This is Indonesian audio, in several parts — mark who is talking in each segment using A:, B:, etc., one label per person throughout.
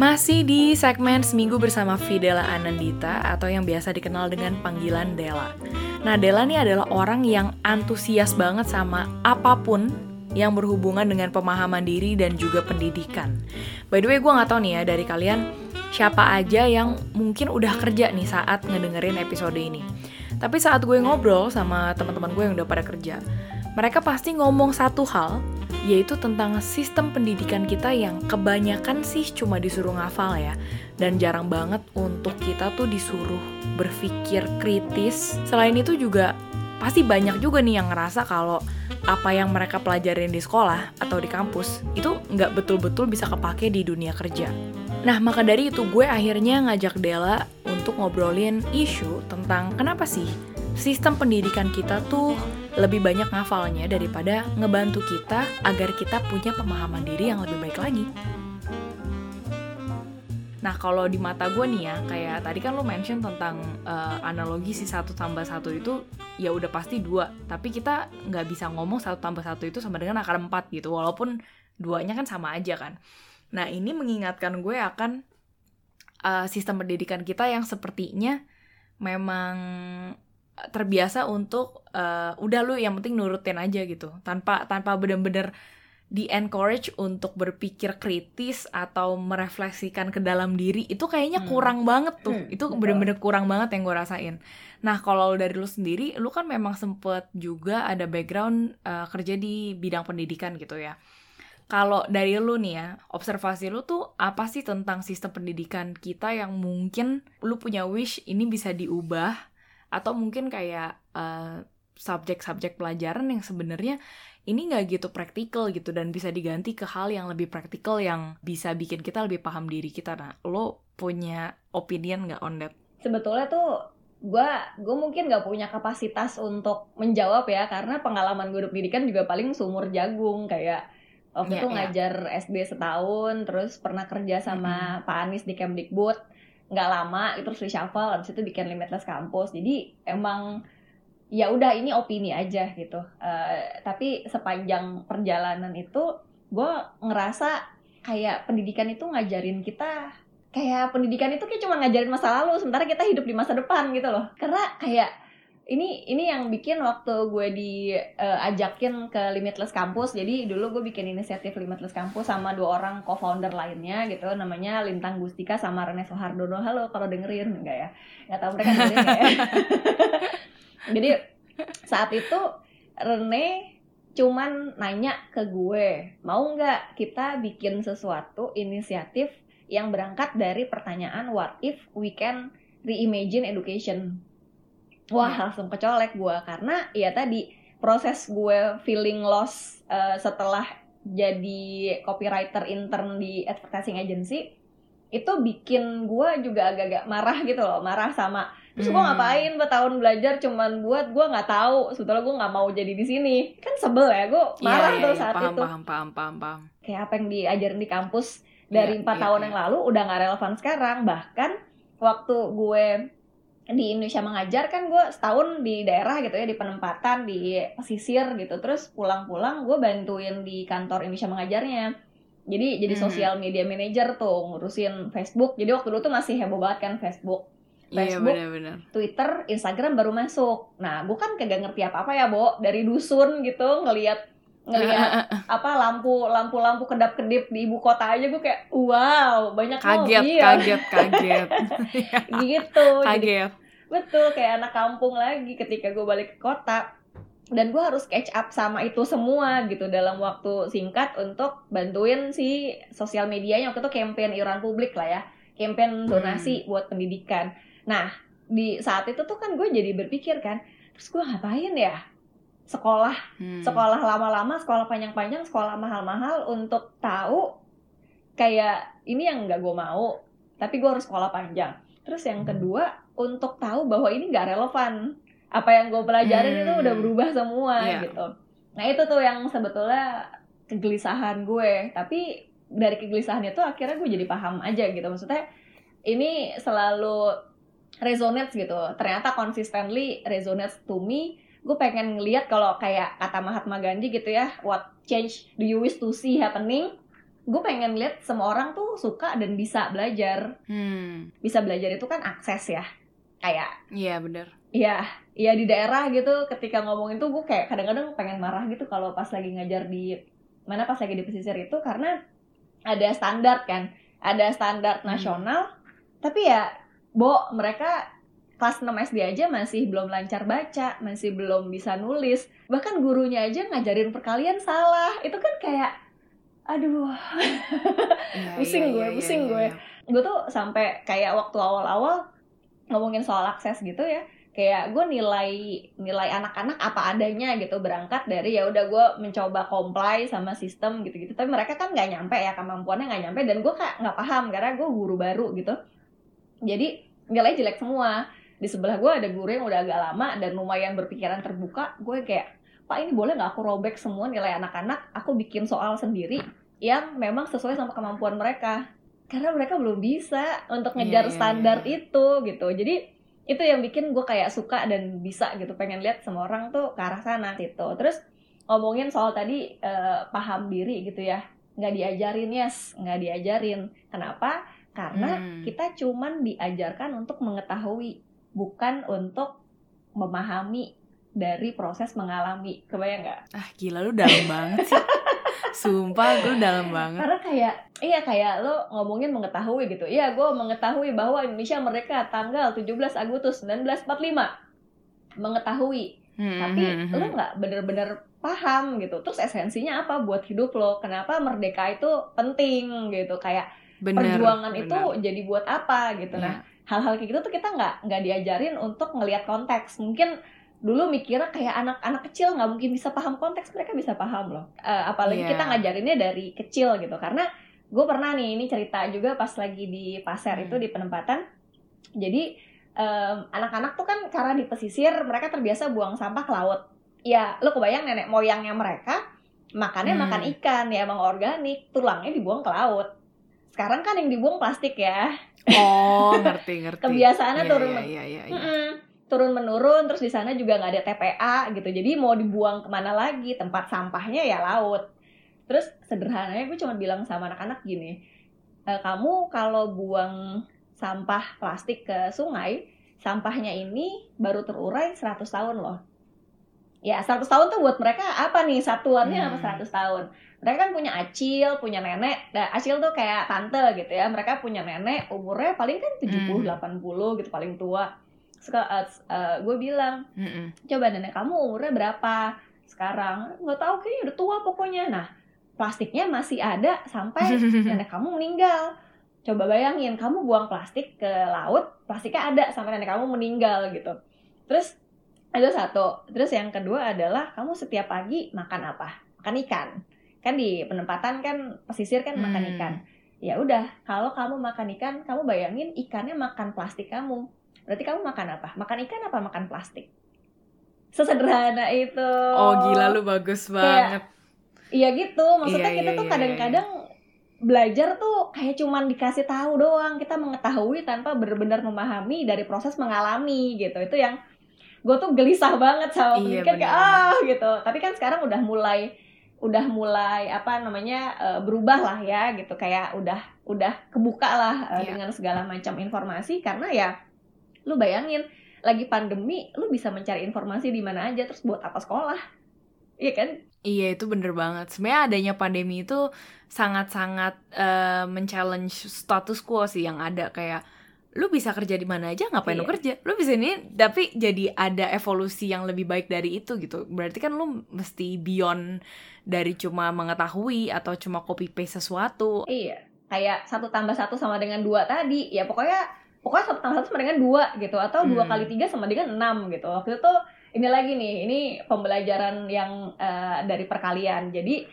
A: Masih di segmen Seminggu bersama Fidela Anandita atau yang biasa dikenal dengan panggilan Dela. Nah, Dela ini adalah orang yang antusias banget sama apa pun yang berhubungan dengan pemahaman diri dan juga pendidikan. By the way, gue gak tau nih ya dari kalian siapa aja yang mungkin udah kerja nih saat ngedengerin episode ini. Tapi saat gue ngobrol sama teman-teman gue yang udah pada kerja, mereka pasti ngomong satu hal yaitu tentang sistem pendidikan kita yang kebanyakan sih cuma disuruh ngafal ya dan jarang banget untuk kita tuh disuruh berpikir kritis selain itu juga pasti banyak juga nih yang ngerasa kalau apa yang mereka pelajarin di sekolah atau di kampus itu nggak betul-betul bisa kepake di dunia kerja. Nah, maka dari itu gue akhirnya ngajak Dela untuk ngobrolin isu tentang kenapa sih sistem pendidikan kita tuh lebih banyak ngafalnya daripada ngebantu kita agar kita punya pemahaman diri yang lebih baik lagi. Nah kalau di mata gue nih ya, kayak tadi kan lo mention tentang uh, analogi si satu tambah satu itu ya udah pasti dua, tapi kita nggak bisa ngomong satu tambah satu itu sama dengan akar empat gitu, walaupun duanya kan sama aja kan. Nah ini mengingatkan gue akan uh, sistem pendidikan kita yang sepertinya memang terbiasa untuk uh, udah lu yang penting nurutin aja gitu. Tanpa tanpa bener-bener di encourage untuk berpikir kritis atau merefleksikan ke dalam diri itu kayaknya hmm. kurang banget tuh. Hmm, itu bener-bener kurang banget yang gue rasain. Nah kalau dari lu sendiri lu kan memang sempet juga ada background uh, kerja di bidang pendidikan gitu ya. Kalau dari lu nih ya observasi lu tuh apa sih tentang sistem pendidikan kita yang mungkin lu punya wish ini bisa diubah atau mungkin kayak uh, subjek-subjek pelajaran yang sebenarnya ini nggak gitu praktikal gitu dan bisa diganti ke hal yang lebih praktikal yang bisa bikin kita lebih paham diri kita. Nah, lo punya opinion nggak on that?
B: Sebetulnya tuh gue gue mungkin nggak punya kapasitas untuk menjawab ya karena pengalaman gue pendidikan juga paling sumur jagung kayak waktu yeah, itu yeah. ngajar SD setahun terus pernah kerja sama mm -hmm. Pak Anies di Kemdikbud nggak lama itu terus reshuffle habis itu bikin limitless kampus jadi emang ya udah ini opini aja gitu. Uh, tapi sepanjang perjalanan itu gue ngerasa kayak pendidikan itu ngajarin kita kayak pendidikan itu kayak cuma ngajarin masa lalu sementara kita hidup di masa depan gitu loh. Karena kayak ini ini yang bikin waktu gue diajakin uh, ke Limitless Campus. Jadi dulu gue bikin inisiatif Limitless Campus sama dua orang co-founder lainnya gitu. Namanya Lintang Gustika sama Rene Soehardono halo kalau dengerin? Enggak ya? Nggak tahu mereka dengerin ya? Jadi saat itu Rene cuman nanya ke gue mau nggak kita bikin sesuatu inisiatif yang berangkat dari pertanyaan what if we can reimagine education wah hmm. langsung kecolek gue karena ya tadi proses gue feeling loss uh, setelah jadi copywriter intern di advertising agency itu bikin gue juga agak-agak marah gitu loh marah sama terus gue hmm. ngapain tahun belajar cuman buat gue nggak tahu sebetulnya gue nggak mau jadi di sini kan sebel ya gue iya, marah yeah, tuh yeah, saat
A: paham,
B: itu
A: paham, paham, paham, paham.
B: kayak apa yang diajarin di kampus dari iya, empat yeah, tahun yeah. yang lalu udah nggak relevan sekarang bahkan waktu gue di Indonesia mengajar kan gue setahun di daerah gitu ya di penempatan di pesisir gitu terus pulang-pulang gue bantuin di kantor Indonesia mengajarnya jadi jadi hmm. sosial media manager tuh ngurusin Facebook jadi waktu dulu tuh masih heboh banget kan Facebook
A: iya, Facebook, iya, bener -bener.
B: Twitter, Instagram baru masuk. Nah, gue kan kagak ngerti apa-apa ya, Bo. Dari dusun gitu, ngelihat ngelihat apa lampu lampu lampu kedap kedip di ibu kota aja gue kayak wow banyak
A: kaget
B: mobil.
A: kaget kaget.
B: Gitu
A: kaget.
B: Jadi, betul kayak anak kampung lagi ketika gue balik ke kota. Dan gue harus catch up sama itu semua gitu dalam waktu singkat untuk bantuin si sosial medianya. Waktu itu campaign iuran publik lah ya campaign donasi hmm. buat pendidikan. Nah di saat itu tuh kan gue jadi berpikir kan terus gue ngapain ya sekolah. Hmm. sekolah lama-lama sekolah panjang-panjang sekolah mahal-mahal untuk tahu kayak ini yang nggak gue mau tapi gue harus sekolah panjang. Terus yang kedua untuk tahu bahwa ini nggak relevan. Apa yang gue pelajarin hmm. itu udah berubah semua yeah. gitu. Nah itu tuh yang sebetulnya kegelisahan gue. Tapi dari kegelisahan itu akhirnya gue jadi paham aja gitu. Maksudnya ini selalu resonates gitu. Ternyata consistently resonates to me gue pengen ngeliat kalau kayak kata Mahatma Gandhi gitu ya what change do you wish to see happening gue pengen lihat semua orang tuh suka dan bisa belajar
A: Hmm.
B: bisa belajar itu kan akses ya kayak
A: Iya bener.
B: Iya, iya di daerah gitu ketika ngomongin tuh gue kayak kadang-kadang pengen marah gitu kalau pas lagi ngajar di mana pas lagi di pesisir itu karena ada standar kan, ada standar
A: Hmm.
B: nasional, tapi ya Bo, mereka kelas 6 SD aja masih belum lancar baca, masih belum bisa nulis. Bahkan gurunya aja ngajarin perkalian salah. Itu kan kayak aduh,
A: Iya,
B: Pusing
A: iya,
B: gue,
A: iya,
B: pusing gue. gue tuh sampai kayak waktu awal-awal ngomongin soal akses gitu ya kayak gue nilai nilai anak-anak apa adanya gitu berangkat dari ya udah gue mencoba comply sama sistem gitu-gitu tapi mereka kan nggak nyampe ya kemampuannya nggak nyampe dan gue kayak nggak paham karena gue guru baru gitu jadi nilai jelek semua di sebelah gue ada guru yang udah agak lama dan lumayan berpikiran terbuka. Gue kayak pak ini boleh nggak aku robek semua nilai anak-anak? Aku bikin soal sendiri yang memang sesuai sama kemampuan mereka. Karena mereka belum bisa untuk
A: Iya,
B: ngejar
A: iya,
B: standar
A: iya.
B: itu gitu. Jadi itu yang bikin gue kayak suka dan bisa gitu pengen lihat semua orang tuh ke arah sana gitu. Terus ngomongin soal tadi eh, paham diri gitu ya. Nggak diajarin yes nggak diajarin. Kenapa? Karena
A: Hmm.
B: kita cuman diajarkan untuk mengetahui bukan untuk memahami dari proses mengalami kebayang nggak
A: Ah gila lu dalam banget sih. Sumpah gue dalam banget.
B: karena kayak iya kayak lo ngomongin mengetahui gitu iya gue mengetahui bahwa Indonesia merdeka tanggal 17 Agustus 1945 mengetahui
A: Hmm,
B: tapi
A: hmm,
B: lo
A: hmm.
B: nggak bener-bener paham gitu terus esensinya apa buat hidup lo kenapa merdeka itu penting gitu kayak
A: Bener,
B: perjuangan
A: bener.
B: itu jadi buat apa gitu
A: Iya.
B: nah hal-hal kayak gitu tuh kita nggak nggak diajarin untuk ngelihat konteks mungkin dulu mikirnya kayak anak-anak kecil nggak mungkin bisa paham konteks mereka bisa paham loh Eh, apalagi
A: Iya.
B: kita ngajarinnya dari kecil gitu karena gue pernah nih ini cerita juga pas lagi di pasar
A: Hmm.
B: itu di penempatan jadi em, anak-anak tuh kan karena di pesisir mereka terbiasa buang sampah ke laut ya lo kebayang nenek moyangnya mereka makannya
A: Hmm.
B: makan ikan ya emang organik tulangnya dibuang ke laut sekarang kan yang dibuang plastik ya
A: Oh ngerti ngerti.
B: Kebiasaannya
A: Iya,
B: turun men-
A: iya iya. iya.
B: Mm-mm. turun menurun terus di sana juga nggak ada TPA gitu jadi mau dibuang ke mana lagi tempat sampahnya ya laut terus sederhananya gue cuma bilang sama anak-anak gini "E, kamu kalau buang sampah plastik ke sungai sampahnya ini baru terurai 100 tahun loh ya 100 tahun tuh buat mereka apa nih satuannya apa
A: Hmm.
B: 100 tahun mereka kan punya acil punya nenek. Nah, acil tuh kayak tante gitu ya. Mereka punya nenek umurnya paling kan 70
A: Hmm.
B: 80 gitu paling tua. Gue bilang
A: Mm-mm.
B: coba nenek kamu umurnya berapa sekarang? Nggak tahu kayaknya udah tua pokoknya. Nah plastiknya masih ada sampai nenek kamu meninggal. Coba bayangin kamu buang plastik ke laut plastiknya ada sampai nenek kamu meninggal gitu. Terus itu satu. Terus yang kedua adalah kamu setiap pagi makan apa? Makan ikan kan di penempatan kan pesisir kan makan
A: Hmm.
B: ikan ya udah kalau kamu makan ikan kamu bayangin ikannya makan plastik kamu berarti kamu makan apa makan ikan apa makan plastik sesederhana itu
A: Oh gila lu bagus banget.
B: Iya gitu, maksudnya
A: Iya,
B: kita
A: iya,
B: tuh
A: iya,
B: kadang-kadang belajar tuh kayak cuman dikasih tahu doang, kita mengetahui tanpa benar-benar memahami dari proses mengalami gitu. Itu yang gue tuh gelisah banget sama
A: Iya,
B: pendidikan kayak
A: benar.
B: ah gitu. Tapi kan sekarang udah mulai udah mulai apa namanya eh, berubah lah ya gitu. Kayak udah udah kebuka lah eh,
A: Iya.
B: dengan segala macam informasi. Karena ya lu bayangin lagi pandemi lu bisa mencari informasi di mana aja terus buat apa sekolah. Iya kan?
A: Iya itu bener banget. Sebenarnya adanya pandemi itu sangat-sangat eh, men-challenge status quo sih yang ada. Kayak lu bisa kerja di mana aja ngapain lu
B: Iya.
A: kerja lu bisa ini tapi jadi ada evolusi yang lebih baik dari itu gitu berarti kan lu mesti beyond dari cuma mengetahui atau cuma copy paste sesuatu
B: Iya, kayak satu tambah satu sama dengan dua tadi. Ya pokoknya pokoknya satu tambah satu sama dengan dua gitu, atau dua
A: Hmm.
B: kali tiga sama dengan enam gitu. Waktu itu ini lagi nih, ini pembelajaran yang eh, dari perkalian. Jadi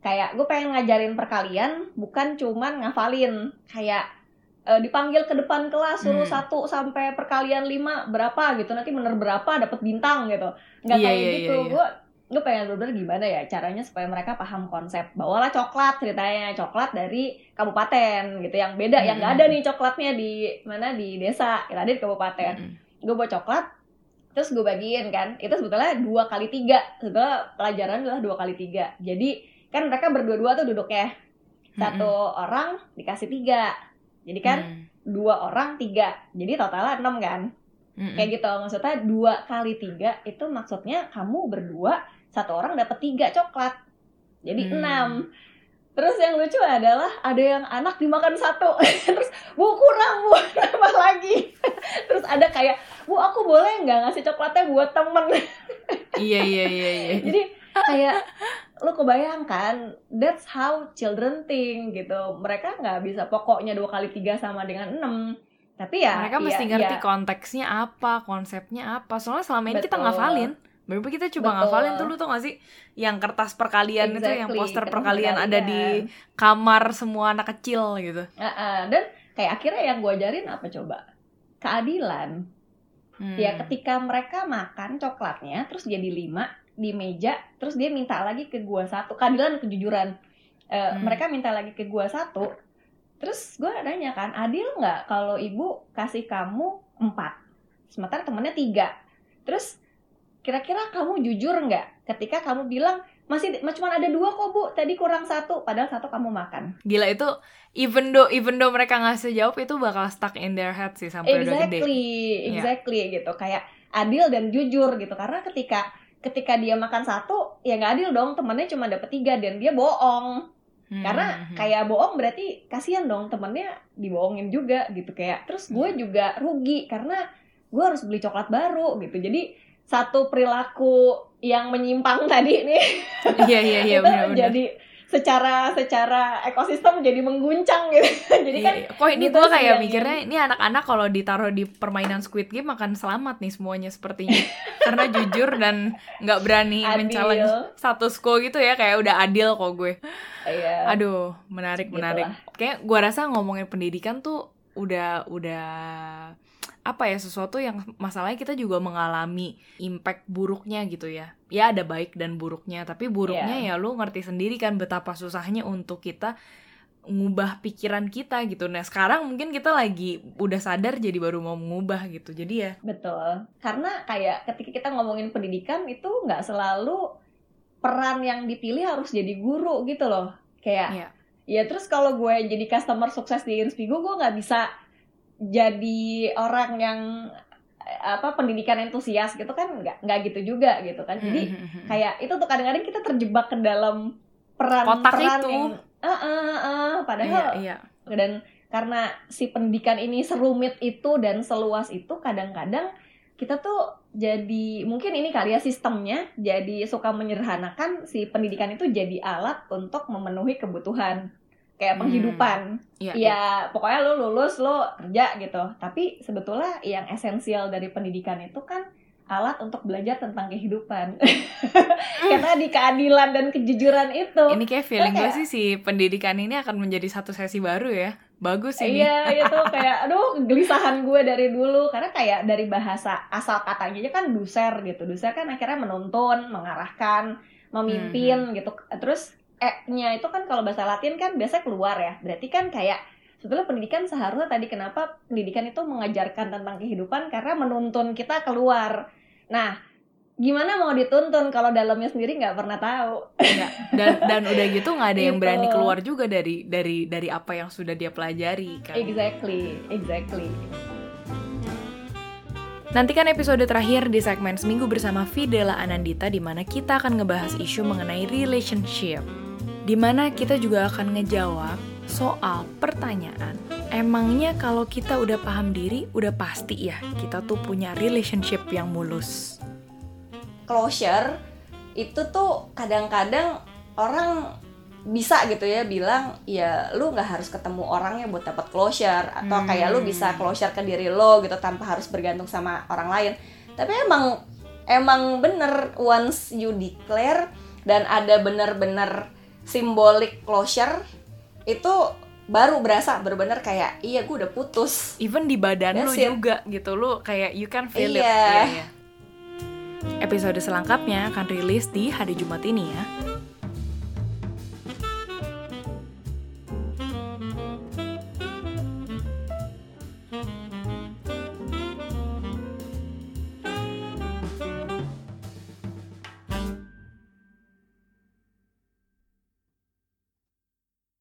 B: kayak gue pengen ngajarin perkalian, bukan cuman ngafalin. Kayak eh, dipanggil ke depan kelas suruh
A: Hmm.
B: satu sampai perkalian lima berapa gitu, nanti bener berapa dapat bintang gitu. Nggak
A: Iya,
B: kayak
A: iya,
B: gitu.
A: iya, iya.
B: Gue gue pengen bener-bener gimana ya caranya supaya mereka paham konsep. Bawalah coklat ceritanya. Coklat dari kabupaten gitu. Yang beda yang nggak ada nih coklatnya di mana di desa. Yang ada di kabupaten.
A: Mm-mm.
B: gue bawa coklat terus gue bagiin kan. Itu sebetulnya dua kali tiga. Sebetulnya pelajaran adalah dua kali tiga. Jadi kan mereka berdua-dua tuh duduknya. Satu orang dikasih tiga jadi kan
A: Hmm.
B: dua orang tiga. Jadi totalnya enam kan?
A: Mm-mm.
B: kayak gitu maksudnya dua kali tiga itu maksudnya kamu berdua satu orang dapat tiga coklat. Jadi
A: Hmm.
B: enam. Terus yang lucu adalah ada yang anak dimakan satu. Terus bu kurang bu. Nambah lagi? Terus ada kayak bu aku boleh nggak ngasih coklatnya buat temen?
A: Iya iya iya iya.
B: Jadi kayak lu kebayangkan that's how children think gitu. Mereka nggak bisa pokoknya dua kali tiga sama dengan enam. Tapi ya
A: mereka
B: ya-
A: mesti ngerti
B: ya,
A: konteksnya apa konsepnya apa. Soalnya selama ini kita
B: Betul.
A: ngafalin. Bener kita coba
B: Betul.
A: ngafalin tuh lu tau gak sih? Yang kertas perkalian itu yang
B: Exactly,
A: poster
B: kertas
A: perkalian ada di kamar semua anak kecil gitu.
B: Ah, ah. dan kayak akhirnya yang gue ajarin apa coba? Keadilan.
A: Hmm.
B: ya ketika mereka makan coklatnya terus jadi lima di meja terus dia minta lagi ke gua satu. Keadilan kejujuran. Eh,
A: Hmm.
B: mereka minta lagi ke gua satu. Terus gua nanya kan adil nggak kalau ibu kasih kamu empat? Sementara temennya tiga. Terus kira-kira kamu jujur nggak ketika kamu bilang masih cuma ada dua kok bu. Tadi kurang satu. Padahal satu kamu makan.
A: Gila itu even though even though mereka ngasih jawab itu bakal stuck in their head sih sampai udah gede.
B: Exactly exactly gitu. Kayak adil dan jujur gitu. Karena ketika ketika dia makan satu ya nggak adil dong temennya cuma dapet tiga dan dia bohong
A: Hmm,
B: karena
A: hmm, hmm.
B: kayak bohong berarti kasihan dong temennya dibohongin juga gitu kayak terus gue
A: Hmm.
B: juga rugi karena gue harus beli coklat baru gitu jadi satu perilaku yang menyimpang tadi nih
A: iya iya iya
B: itu
A: benar-benar
B: jadi secara secara ekosistem jadi mengguncang gitu. Jadi kan
A: Iya, kok ini
B: gitu
A: gue kayak mikirnya ini anak-anak kalau ditaruh di permainan Squid Game akan selamat nih semuanya sepertinya. Karena jujur dan nggak berani men-challenge status quo gitu ya kayak udah adil kok gue.
B: Iya.
A: aduh menarik
B: Gitu
A: menarik kayak gue rasa ngomongin pendidikan tuh udah udah apa ya sesuatu yang masalahnya kita juga mengalami impact buruknya gitu ya ya ada baik dan buruknya tapi buruknya
B: Iya.
A: ya lu ngerti sendiri kan betapa susahnya untuk kita ngubah pikiran kita gitu nah sekarang mungkin kita lagi udah sadar jadi baru mau mengubah gitu jadi ya
B: Betul. Karena kayak ketika kita ngomongin pendidikan itu nggak selalu peran yang dipilih harus jadi guru gitu loh. Kayak
A: Iya.
B: ya terus kalau gue jadi customer sukses di Inspigo gue nggak bisa jadi orang yang apa pendidikan entusias gitu kan nggak nggak gitu juga gitu kan. Jadi kayak itu tuh kadang-kadang kita terjebak ke dalam peran
A: Kotak
B: peran
A: itu.
B: yang eh, eh,
A: iya
B: padahal
A: iya
B: dan karena si pendidikan ini serumit itu dan seluas itu kadang-kadang kita tuh jadi mungkin ini kali ya sistemnya jadi suka menyederhanakan si pendidikan itu jadi alat untuk memenuhi kebutuhan kayak
A: Hmm.
B: penghidupan.
A: Iya
B: ya pokoknya lo lulus lo kerja gitu. Tapi sebetulnya yang esensial dari pendidikan itu kan alat untuk belajar tentang kehidupan. Kayak tadi keadilan dan kejujuran itu
A: ini kayak feeling gue
B: kayak-
A: sih si pendidikan ini akan menjadi satu sesi baru ya. Bagus ini.
B: Iya itu kayak aduh kegelisahan gue dari dulu. Karena kayak dari bahasa asal katanya aja kan duser gitu. Duser kan akhirnya menuntun mengarahkan memimpin
A: Hmm,
B: gitu. Terus e-nya itu kan kalau bahasa Latin kan biasa keluar ya berarti kan kayak sebetulnya pendidikan seharusnya tadi kenapa pendidikan itu mengajarkan tentang kehidupan karena menuntun kita keluar nah gimana mau dituntun kalau dalamnya sendiri nggak pernah tahu
A: Nggak. dan dan udah gitu nggak ada yang
B: Gitu.
A: berani keluar juga dari dari dari apa yang sudah dia pelajari kan
B: exactly exactly
A: Nantikan episode terakhir di segmen Seminggu bersama Fidela Anandita di mana kita akan ngebahas isu mengenai relationship. Di mana kita juga akan ngejawab soal pertanyaan. Emangnya kalau kita udah paham diri, udah pasti ya kita tuh punya relationship yang mulus.
B: closure itu tuh kadang-kadang orang bisa gitu ya bilang ya lu nggak harus ketemu orangnya buat dapat closure atau
A: Hmm.
B: kayak lu bisa closure ke diri lo gitu tanpa harus bergantung sama orang lain tapi emang emang bener once you declare dan ada bener-bener simbolik closure itu baru berasa bener-bener kayak iya gue udah putus
A: Even di badan lu
B: That's it.
A: juga gitu, lu kayak you can feel it.
B: Iya.
A: Iya, iya. Episode selengkapnya akan rilis di hari Jumat ini ya.